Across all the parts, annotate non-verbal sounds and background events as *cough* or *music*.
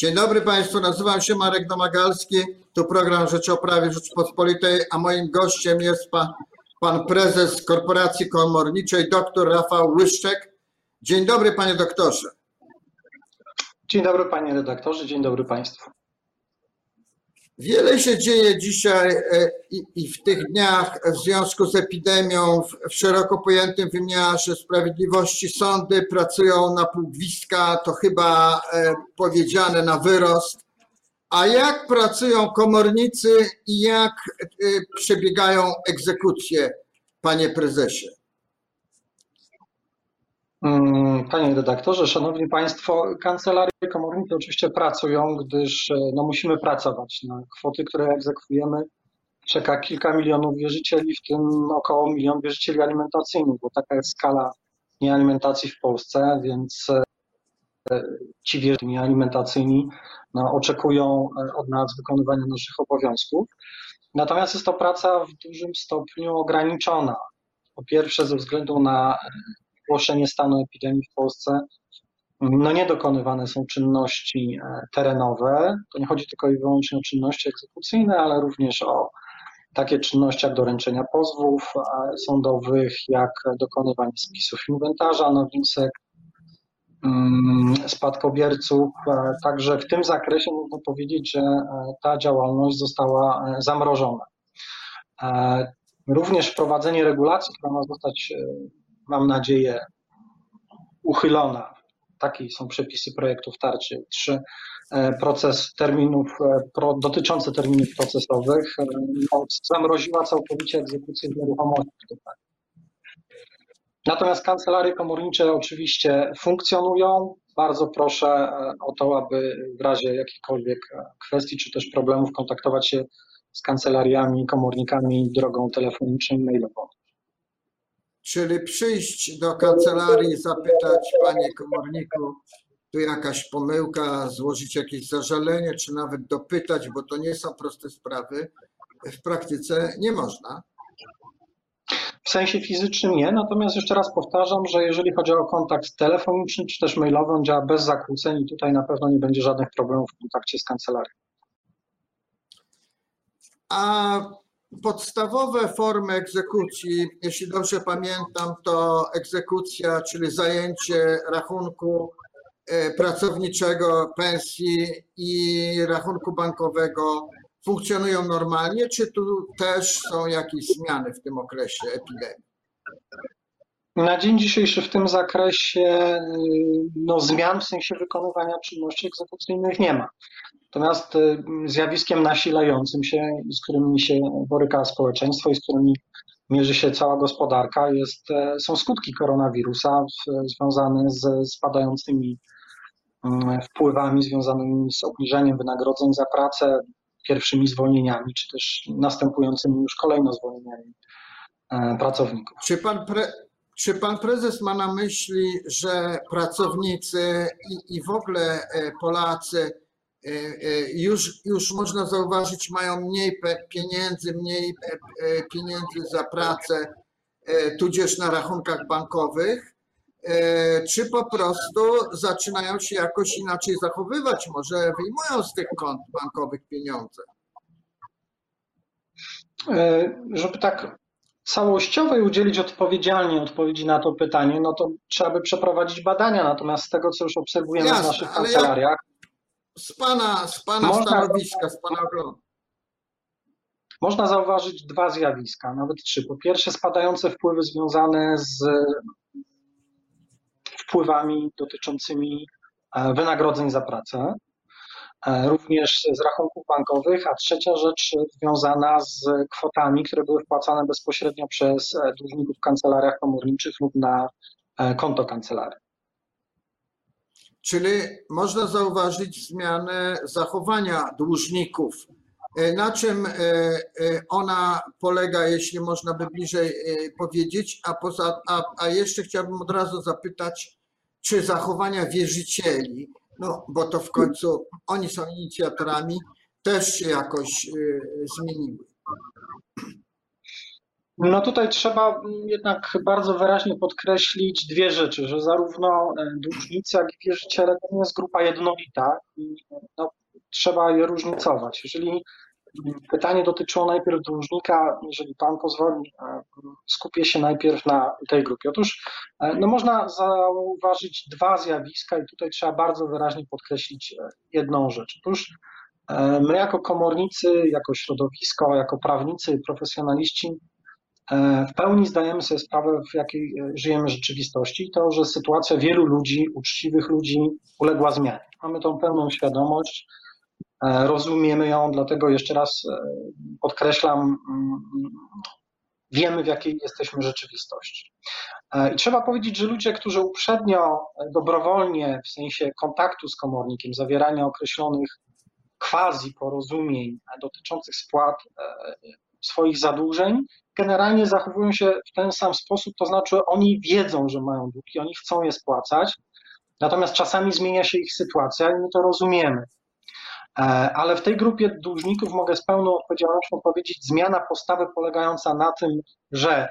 Dzień dobry Państwu, nazywam się Marek Domagalski, tu program Rzecz o Prawie Rzeczypospolitej, a moim gościem jest pan, pan prezes Korporacji Komorniczej, dr Rafał Łyszczek. Dzień dobry Panie doktorze. Dzień dobry Panie redaktorze, dzień dobry Państwu. Wiele się dzieje dzisiaj e, i, w tych dniach w związku z epidemią w, szeroko pojętym wymiarze sprawiedliwości. Sądy pracują na półgwizdka, to chyba e, powiedziane na wyrost. A jak pracują komornicy i jak e, przebiegają egzekucje, panie prezesie? Mm, panie redaktorze, szanowni państwo, kancelarie komornicze oczywiście pracują, gdyż e, no, musimy pracować. Na kwoty, które egzekwujemy, czeka kilka milionów wierzycieli, w tym około milion wierzycieli alimentacyjnych, bo taka jest skala niealimentacji w Polsce, więc e, ci wierzyciele alimentacyjni no, oczekują e, od nas wykonywania naszych obowiązków. Natomiast jest to praca w dużym stopniu ograniczona. Po pierwsze, ze względu na ogłoszenie stanu epidemii w Polsce, no nie dokonywane są czynności e, terenowe. To nie chodzi tylko i wyłącznie o czynności egzekucyjne, ale również o takie czynności jak doręczenia pozwów e, sądowych, jak dokonywanie spisów inwentarza nowinsek, mm, spadkobierców. E, także w tym zakresie można powiedzieć, że ta działalność została zamrożona. Również wprowadzenie regulacji, która ma zostać mam nadzieję, uchylona. Takie są przepisy projektów tarczy. Trzy, e, proces terminów, e, pro, dotyczący terminów procesowych e, no, zamroziła całkowicie egzekucję nieruchomości. Natomiast kancelarie komornicze oczywiście funkcjonują. Bardzo proszę o to, aby w razie jakichkolwiek kwestii czy też problemów kontaktować się z kancelariami, komornikami drogą telefoniczną i mailową. Czyli przyjść do kancelarii, zapytać, panie komorniku, tu jakaś pomyłka, złożyć jakieś zażalenie, czy nawet dopytać, bo to nie są proste sprawy. W praktyce nie można. W sensie fizycznym nie, natomiast jeszcze raz powtarzam, że jeżeli chodzi o kontakt telefoniczny czy też mailowy, on działa bez zakłóceń i tutaj na pewno nie będzie żadnych problemów w kontakcie z kancelarią. A podstawowe formy egzekucji, jeśli dobrze pamiętam, to egzekucja, czyli zajęcie rachunku e, pracowniczego, pensji i rachunku bankowego funkcjonują normalnie, czy tu też są jakieś zmiany w tym okresie epidemii? Na dzień dzisiejszy w tym zakresie no, zmian w sensie wykonywania czynności egzekucyjnych nie ma. Natomiast y, zjawiskiem nasilającym się, z którymi się boryka społeczeństwo i z którymi mierzy się cała gospodarka, jest, e, są skutki koronawirusa związane z spadającymi mm, wpływami, związanymi z obniżeniem wynagrodzeń za pracę, pierwszymi zwolnieniami, czy też następującymi już kolejno zwolnieniami e, pracowników. Czy pan, pre, czy pan prezes ma na myśli, że pracownicy i, i w ogóle e, Polacy już, już można zauważyć, mają mniej pieniędzy, mniej e, pieniędzy za pracę, tudzież na rachunkach bankowych, czy po prostu zaczynają się jakoś inaczej zachowywać, może wyjmują z tych kont bankowych pieniądze? Żeby tak całościowej udzielić odpowiedzialnie odpowiedzi na to pytanie, no to trzeba by przeprowadzić badania. Natomiast z tego, co już obserwujemy Jasne, w naszych kancelariach, z Pana, z pana można, stanowiska, z Pana oglądu. Można zauważyć dwa zjawiska, nawet trzy. Po pierwsze, spadające wpływy związane z wpływami dotyczącymi e, wynagrodzeń za pracę, e, również z rachunków bankowych, a trzecia rzecz związana z kwotami, które były wpłacane bezpośrednio przez e, dłużników w kancelariach komorniczych lub na konto kancelarii. Czyli można zauważyć zmianę zachowania dłużników. E, na czym e, e, ona polega, jeśli można by bliżej powiedzieć? A, poza, a, a jeszcze chciałbym od razu zapytać, czy zachowania wierzycieli, no bo to w końcu oni są inicjatorami, też się jakoś zmieniły. No tutaj trzeba jednak bardzo wyraźnie podkreślić dwie rzeczy, że zarówno e, dłużnicy, jak i wierzyciele to nie jest grupa jednolita i no, trzeba je różnicować. Jeżeli pytanie dotyczyło najpierw dłużnika, jeżeli pan pozwoli, e, skupię się najpierw na tej grupie. Otóż e, no można zauważyć dwa zjawiska i tutaj trzeba bardzo wyraźnie podkreślić jedną rzecz. Otóż my jako komornicy, jako środowisko, jako prawnicy, profesjonaliści E, w pełni zdajemy sobie sprawę, w jakiej e, żyjemy rzeczywistości, to, że sytuacja wielu ludzi, uczciwych ludzi uległa zmianie. Mamy tą pełną świadomość, e, rozumiemy ją, dlatego jeszcze raz podkreślam, mm, wiemy, w jakiej jesteśmy rzeczywistości. I trzeba powiedzieć, że ludzie, którzy uprzednio dobrowolnie, w sensie kontaktu z komornikiem, zawierania określonych quasi porozumień dotyczących spłat swoich zadłużeń, generalnie zachowują się w ten sam sposób, to znaczy oni wiedzą, że mają długi, oni chcą je spłacać, natomiast czasami zmienia się ich sytuacja i my to rozumiemy. E, ale w tej grupie dłużników mogę z pełną odpowiedzialnością powiedzieć, zmiana postawy polegająca na tym, że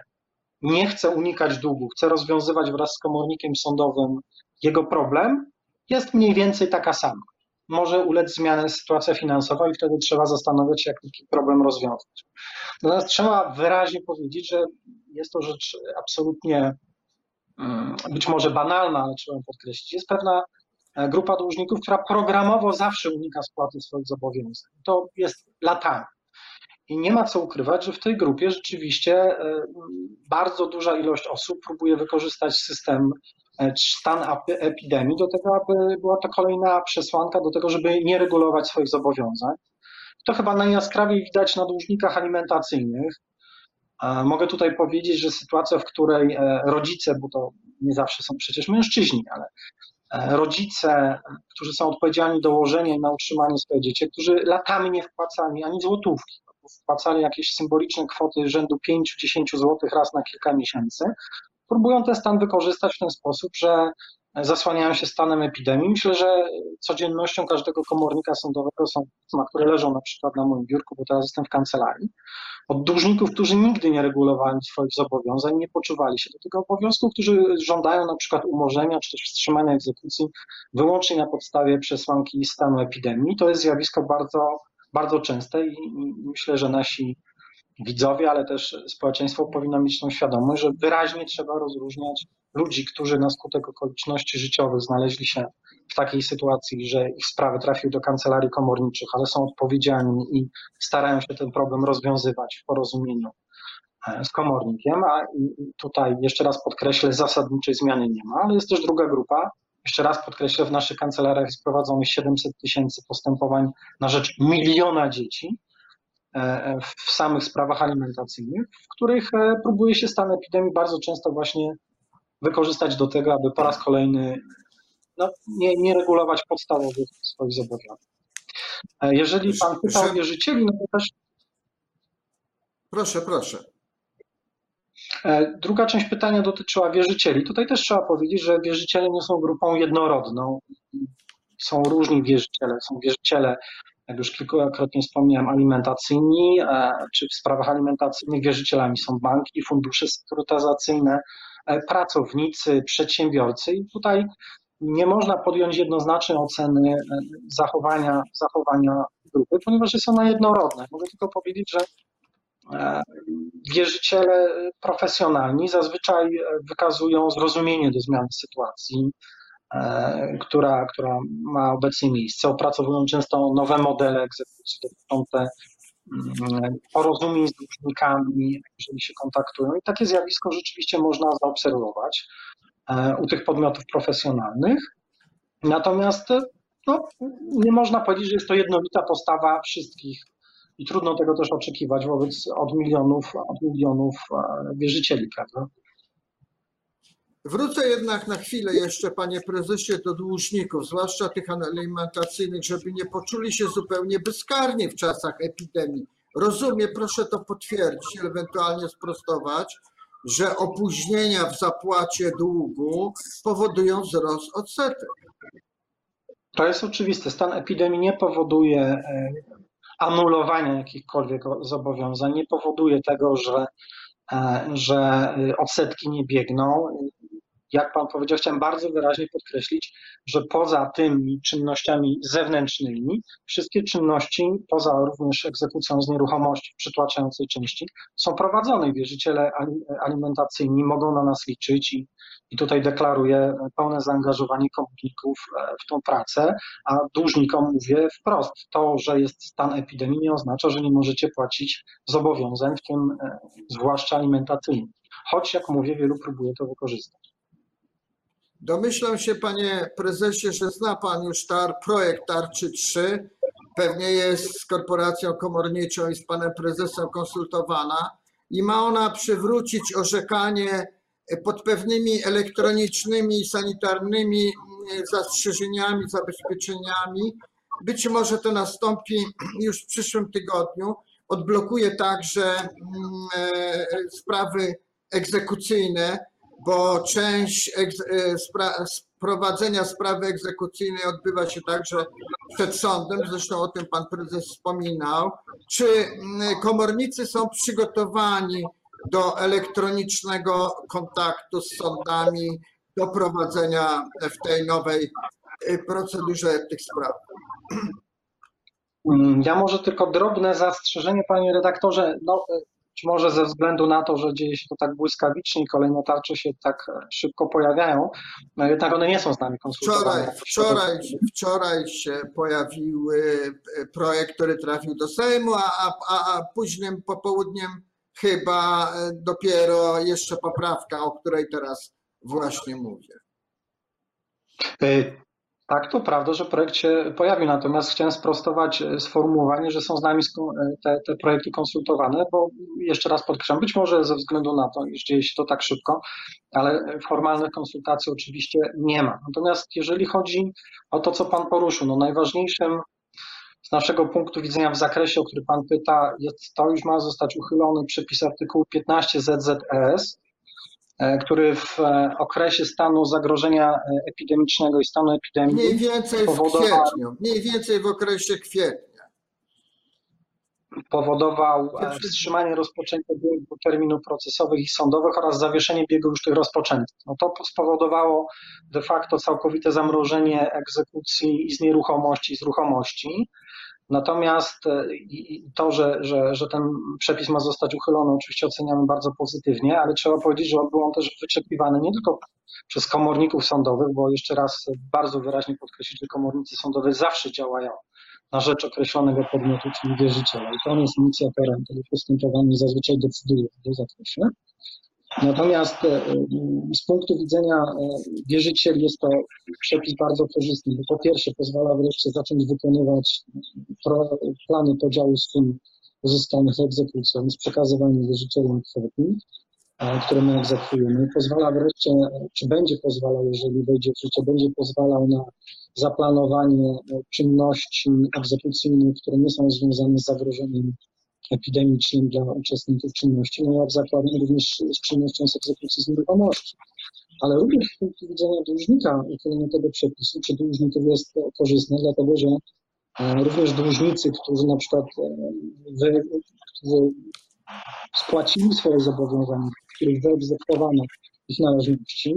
nie chce unikać długu, chce rozwiązywać wraz z komornikiem sądowym jego problem, jest mniej więcej taka sama. Może ulec zmianie sytuacja finansowa i wtedy trzeba zastanowić się, jak taki problem rozwiązać. Natomiast trzeba wyraźnie powiedzieć, że jest to rzecz absolutnie mm, być może banalna, ale trzeba podkreślić. Jest pewna e, grupa dłużników, która programowo zawsze unika spłaty swoich zobowiązań. To jest latami. I nie ma co ukrywać, że w tej grupie rzeczywiście e, bardzo duża ilość osób próbuje wykorzystać system, stan epidemii do tego, aby była to kolejna przesłanka do tego, żeby nie regulować swoich zobowiązań. To chyba najjaskrawiej widać na dłużnikach alimentacyjnych. Mogę tutaj powiedzieć, że sytuacja, w której e, rodzice, bo to nie zawsze są przecież mężczyźni, ale e, rodzice, którzy są odpowiedzialni do łożenia i na utrzymanie swoich dzieci, którzy latami nie wpłacali ani złotówki, wpłacali jakieś symboliczne kwoty rzędu 5-10 zł raz na kilka miesięcy, próbują ten stan wykorzystać w ten sposób, że zasłaniają się stanem epidemii. Myślę, że codziennością każdego komornika sądowego są pisma, które leżą na przykład na moim biurku, bo teraz jestem w kancelarii, od dłużników, którzy nigdy nie regulowali swoich zobowiązań, nie poczuwali się do tego obowiązku, którzy żądają na przykład umorzenia czy też wstrzymania egzekucji wyłącznie na podstawie przesłanki stanu epidemii. To jest zjawisko bardzo, bardzo częste i myślę, że nasi widzowie, ale też społeczeństwo powinno mieć tą świadomość, że wyraźnie trzeba rozróżniać ludzi, którzy na skutek okoliczności życiowych znaleźli się w takiej sytuacji, że ich sprawy trafiły do kancelarii komorniczych, ale są odpowiedzialni i starają się ten problem rozwiązywać w porozumieniu e, z komornikiem, a tutaj jeszcze raz podkreślę, zasadniczej zmiany nie ma, ale jest też druga grupa. Jeszcze raz podkreślę, w naszych kancelariach jest prowadzonych 700 tysięcy postępowań na rzecz miliona dzieci, w samych sprawach alimentacyjnych, w których e, próbuje się stan epidemii bardzo często właśnie wykorzystać do tego, aby po raz kolejny no, nie, nie regulować podstawowych swoich zobowiązań. E, jeżeli pan pytał o wierzycieli, no to też. Proszę, proszę. Druga część pytania dotyczyła wierzycieli. Tutaj też trzeba powiedzieć, że wierzyciele nie są grupą jednorodną. Są różni wierzyciele. Są wierzyciele jak już kilkukrotnie wspomniałem, alimentacyjni, e, czy w sprawach alimentacyjnych wierzycielami są banki, fundusze sekurytyzacyjne, e, pracownicy, przedsiębiorcy i tutaj nie można podjąć jednoznacznej oceny e, zachowania, zachowania grupy, ponieważ są one jednorodne. Mogę tylko powiedzieć, że wierzyciele profesjonalni zazwyczaj wykazują zrozumienie do zmiany sytuacji, która, która ma obecnie miejsce. Opracowują często nowe modele egzekucji dotyczące mm, porozumień z dłużnikami, jeżeli się kontaktują. I takie zjawisko rzeczywiście można zaobserwować e, u tych podmiotów profesjonalnych. Natomiast no, nie można powiedzieć, że jest to jednolita postawa wszystkich i trudno tego też oczekiwać wobec od milionów, od milionów e, wierzycieli, prawda? Wrócę jednak na chwilę jeszcze, panie prezesie, do dłużników, zwłaszcza tych alimentacyjnych, żeby nie poczuli się zupełnie bezkarni w czasach epidemii. Rozumiem, proszę to potwierdzić, ewentualnie sprostować, że opóźnienia w zapłacie długu powodują wzrost odsetek. To jest oczywiste. Stan epidemii nie powoduje e, anulowania jakichkolwiek zobowiązań, nie powoduje tego, że że odsetki nie biegną jak pan powiedział, chciałem bardzo wyraźnie podkreślić, że poza tymi czynnościami zewnętrznymi, wszystkie czynności, poza również egzekucją z nieruchomości przytłaczającej części, są prowadzone i wierzyciele alimentacyjni mogą na nas liczyć i, i tutaj deklaruję pełne zaangażowanie komorników e, w tą pracę, a dłużnikom mówię wprost, to, że jest stan epidemii nie oznacza, że nie możecie płacić zobowiązań, w tym e, zwłaszcza alimentacyjnych. Choć, jak mówię, wielu próbuje to wykorzystać. Domyślam się, panie prezesie, że zna pan już tar, projekt Tarczy 3. Pewnie jest z korporacją komorniczą i z panem prezesem konsultowana i ma ona przywrócić orzekanie pod pewnymi elektronicznymi, sanitarnymi mm, zastrzeżeniami, zabezpieczeniami. Być może to nastąpi już w przyszłym tygodniu. Odblokuje także mm, e, sprawy egzekucyjne bo część e, prowadzenia sprawy egzekucyjnej odbywa się także przed sądem, zresztą o tym pan prezes wspominał. Czy komornicy są przygotowani do elektronicznego kontaktu z sądami, do prowadzenia w tej nowej e, procedurze tych spraw? Mm, ja może tylko drobne zastrzeżenie, panie redaktorze. No, być może ze względu na to, że dzieje się to tak błyskawicznie i kolejne tarcze się tak e, szybko pojawiają, no jednak one nie są z nami konsultowane. Wczoraj, wczoraj, wczoraj się pojawił e, projekt, który trafił do Sejmu, a, a, a późnym popołudniem chyba e, dopiero jeszcze poprawka, o której teraz właśnie mówię. Tak, to prawda, że projekt się pojawił, natomiast chciałem sprostować e, sformułowanie, że są z nami e, te, te projekty konsultowane, bo jeszcze raz podkreślam, być może ze względu na to, iż dzieje się to tak szybko, ale formalnych konsultacji oczywiście nie ma. Natomiast jeżeli chodzi o to, co Pan poruszył, no najważniejszym z naszego punktu widzenia w zakresie, o który Pan pyta, jest to, już ma zostać uchylony przepis artykułu 15 ZZES, E, który w e, okresie stanu zagrożenia e, epidemicznego i stanu epidemii. Mniej więcej w kwietniu, mniej więcej w okresie kwietnia. Powodował wstrzymanie rozpoczęcia biegu terminów procesowych i sądowych oraz zawieszenie biegu już tych rozpoczętych. No to spowodowało de facto całkowite zamrożenie egzekucji i z nieruchomości, i z ruchomości. Natomiast e, to, że, że, że ten przepis ma zostać uchylony, oczywiście oceniamy bardzo pozytywnie, ale trzeba powiedzieć, że był on też wyczekiwany nie tylko przez komorników sądowych, bo jeszcze raz bardzo wyraźnie podkreślić, że komornicy sądowe zawsze działają na rzecz określonego podmiotu, czyli wierzyciela. I to on jest inicjatorem tego postępowania i zazwyczaj decyduje w tym zakresie. Natomiast e, z punktu widzenia e, wierzycieli jest to przepis bardzo korzystny, bo po pierwsze pozwala wreszcie zacząć wykonywać plany podziału sum uzyskanych egzekucją z przekazywaniem wierzycielom kwoty, e, które my egzekwujemy. Pozwala wreszcie, czy będzie pozwalał, jeżeli wejdzie w życie, będzie pozwalał na zaplanowanie czynności egzekucyjnych, które nie są związane z zagrożeniem epidemicznym dla uczestników czynności, no jak zakładam również z czynnością z egzekucji z nieruchomości. Ale również z punktu widzenia dłużnika uchylenie tego przepisu, czy dłużników jest korzystne, dlatego że e, również dłużnicy, którzy na przykład e, wy, którzy spłacili swoje zobowiązania, których wyegzekwowano ich należności,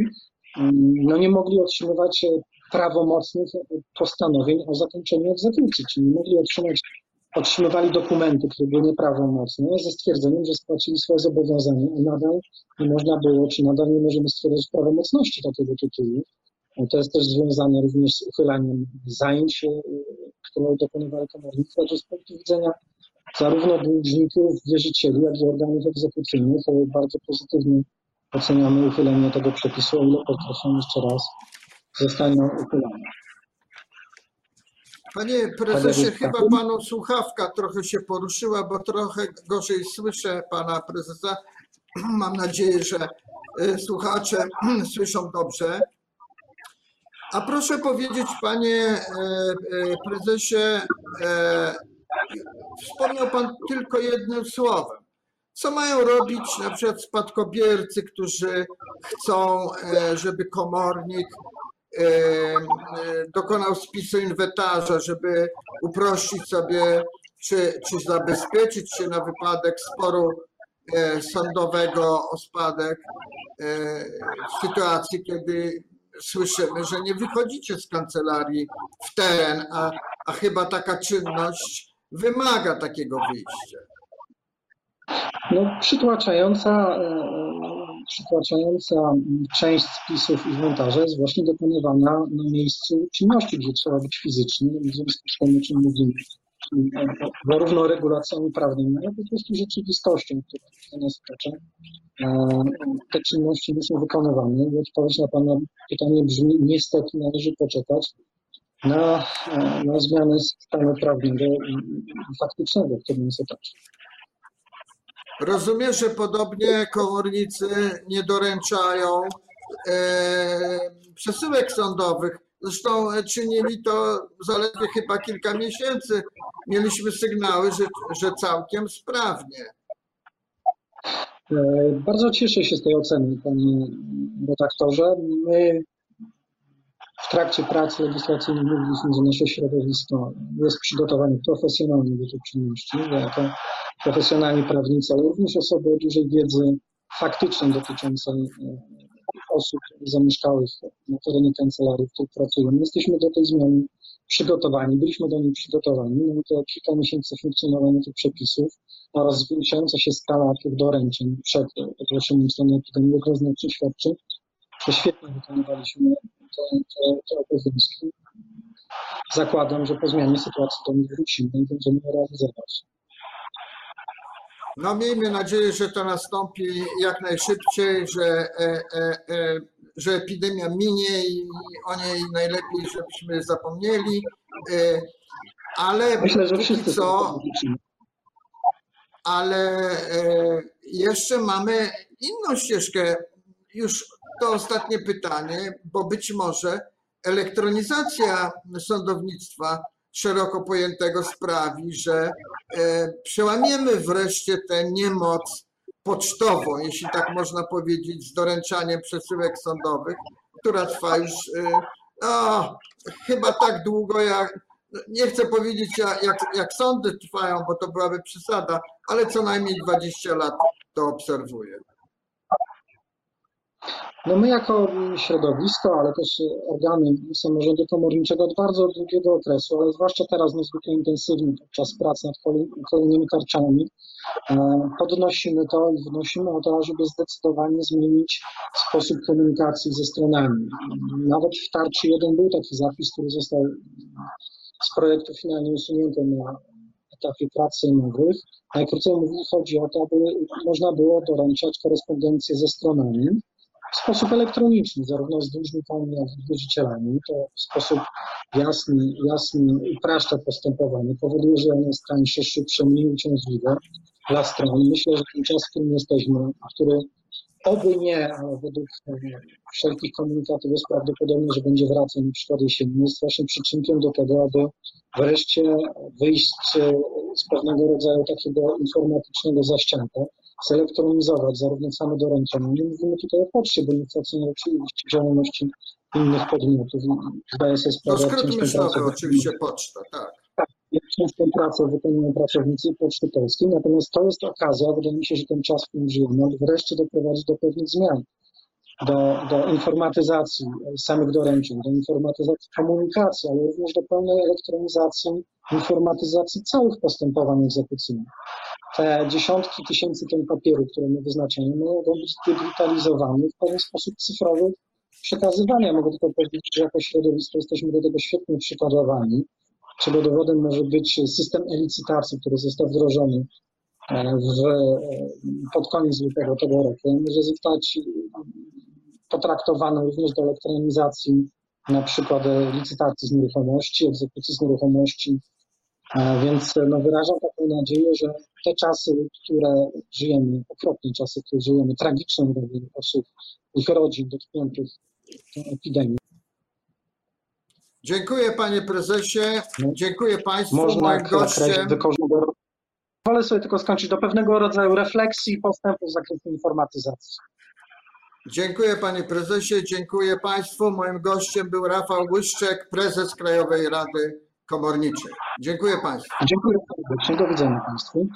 mm, no nie mogli otrzymywać prawomocnych postanowień o zakończeniu egzekucji, czyli mogli otrzymać otrzymywali dokumenty, które były nieprawomocne, ze stwierdzeniem, że spłacili swoje zobowiązania, a nadal nie można było, czy nadal nie możemy stwierdzić prawomocności takiego tytułu. To jest też związane również z uchylaniem zajęć, e, które dokonywali komornicy. Także z punktu widzenia zarówno dłużników, wierzycieli, jak i organów egzekucyjnych bardzo pozytywnie oceniamy uchylenie tego przepisu, o ile podkreślam jeszcze raz, zostanie uchylone. Panie prezesie, chyba panu słuchawka trochę się poruszyła, bo trochę gorzej słyszę pana prezesa. *clears throat* Mam nadzieję, że y, słuchacze *clears throat* słyszą dobrze. A proszę powiedzieć, panie e, e, prezesie, e, wspomniał pan tylko jednym słowem. Co mają robić na przykład spadkobiercy, którzy chcą, żeby komornik dokonał spisu inwentarza, żeby uprościć sobie, czy, czy zabezpieczyć się na wypadek sporu sądowego o spadek w sytuacji, kiedy słyszymy, że nie wychodzicie z kancelarii w teren, a, a chyba taka czynność wymaga takiego wyjścia. No, przytłaczająca, e, przytłaczająca część spisów inwentarza jest właśnie dokonywana na miejscu czynności, gdzie trzeba być fizycznie, w związku z tym, o czym mówimy, zarówno regulacjami prawnymi, ale po prostu rzeczywistością, która do nas wkracza. E, Te czynności nie są wykonywane i odpowiedź na Pana pytanie brzmi, niestety należy poczekać na, e, na zmianę stanu prawnego i i faktycznego, który nas otacza. Rozumiem, że podobnie komornicy nie doręczają e, przesyłek sądowych. Zresztą e, czynili to zaledwie chyba kilka miesięcy. Mieliśmy sygnały, że, że całkiem sprawnie. E, Bardzo cieszę się z tej oceny, panie redaktorze. My w trakcie pracy legislacyjnej mówiliśmy, że nasze środowisko jest przygotowane profesjonalnie do tej czynności, jako profesjonalni prawnicy, ale również osoby o dużej wiedzy faktycznej dotyczącej e, osób zamieszkałych na terenie kancelarii, w której pracujemy. Jesteśmy do tej zmiany przygotowani, byliśmy do niej przygotowani. Mamy to kilka miesięcy funkcjonowania tych przepisów oraz zwiększająca się skala tych doręczeń przed ogłoszeniem stanu epidemii jednoznacznie świadczy, że świetnie wykonywaliśmy te, te, te obowiązki. Zakładam, że po zmianie sytuacji do nich wrócimy i będziemy realizować. No miejmy nadzieję, że to nastąpi jak najszybciej, że, e, e, e, że epidemia minie i o niej najlepiej, żebyśmy zapomnieli. E, ale Myślę, że wszyscy co, ale e, jeszcze mamy inną ścieżkę. Już to ostatnie pytanie, bo być może elektronizacja sądownictwa szeroko pojętego sprawi, że e, przełamiemy wreszcie tę niemoc pocztową, jeśli tak można powiedzieć, z doręczaniem przesyłek sądowych, która trwa już e, no, chyba tak długo jak, nie chcę powiedzieć jak, jak sądy trwają, bo to byłaby przesada, ale co najmniej 20 lat to obserwuję. No my jako środowisko, ale też organy samorządu komorniczego od bardzo długiego okresu, ale zwłaszcza teraz niezwykle intensywnie podczas prac nad kolej- kolejnymi tarczami, e, podnosimy to i wnosimy o to, żeby zdecydowanie zmienić sposób komunikacji ze stronami. Nawet w tarczy 1 był taki zapis, który został z projektu finalnie usunięty na etapie prac sejmowych. Najkrócej mówiąc, chodzi o to, aby można było doręczać korespondencję ze stronami w sposób elektroniczny, zarówno z dłużnikami, jak i z wierzycielami. To w sposób jasny, jasny upraszcza postępowanie, powoduje, że ono jest tańsze, szybsze, mniej uciążliwe dla stron. Myślę, że ten czas, w którym jesteśmy, który oby nie, ale według e, wszelkich komunikatów jest prawdopodobne, że będzie wracał na przykład jesienią, jest właśnie przyczynkiem do tego, aby wreszcie wyjść z pewnego rodzaju takiego informatycznego zaścianka, zelektronizować zarówno same doręczenia. Nie mówimy tutaj o poczcie, bo nie oceniać oczywiście działalności innych podmiotów. i Zdaję sobie sprawę, jak skrót myślowy, oczywiście poczta, tak. jak ciężką pracę wykonują pracownicy Poczty Polskiej, natomiast to jest okazja, wydaje mi się, że ten czas, w którym żyjemy, wreszcie doprowadzić do pewnych zmian, do, do informatyzacji samych doręczeń, do informatyzacji komunikacji, ale również do pełnej elektronizacji, informatyzacji całych postępowań egzekucyjnych. Te dziesiątki tysięcy ton papieru, które my wyznaczamy, mogą być digitalizowane w pewien sposób cyfrowy przekazywania. Mogę tylko powiedzieć, że jako środowisko jesteśmy do tego świetnie przygotowani czego dowodem może być system e-licytacji, który został wdrożony e, w, e, pod koniec lutego tego roku. Może zostać e, potraktowany również do elektronizacji na przykład e, licytacji z nieruchomości, egzekucji z nieruchomości. E, Więc e, no, wyrażam taką nadzieję, że te czasy, które żyjemy, okropne czasy, które żyjemy, tragiczne dla wielu osób, ich rodzin dotkniętych tą epidemią, Dziękuję panie prezesie, dziękuję państwu. można Moim gościem. Wolę sobie tylko skończyć do pewnego rodzaju refleksji i postępu w zakresie informatyzacji. Dziękuję panie prezesie, dziękuję państwu. Moim gościem był Rafał Łyszczek, prezes Krajowej Rady Komorniczej. Dziękuję państwu. Dziękuję serdecznie. Do widzenia Państwu.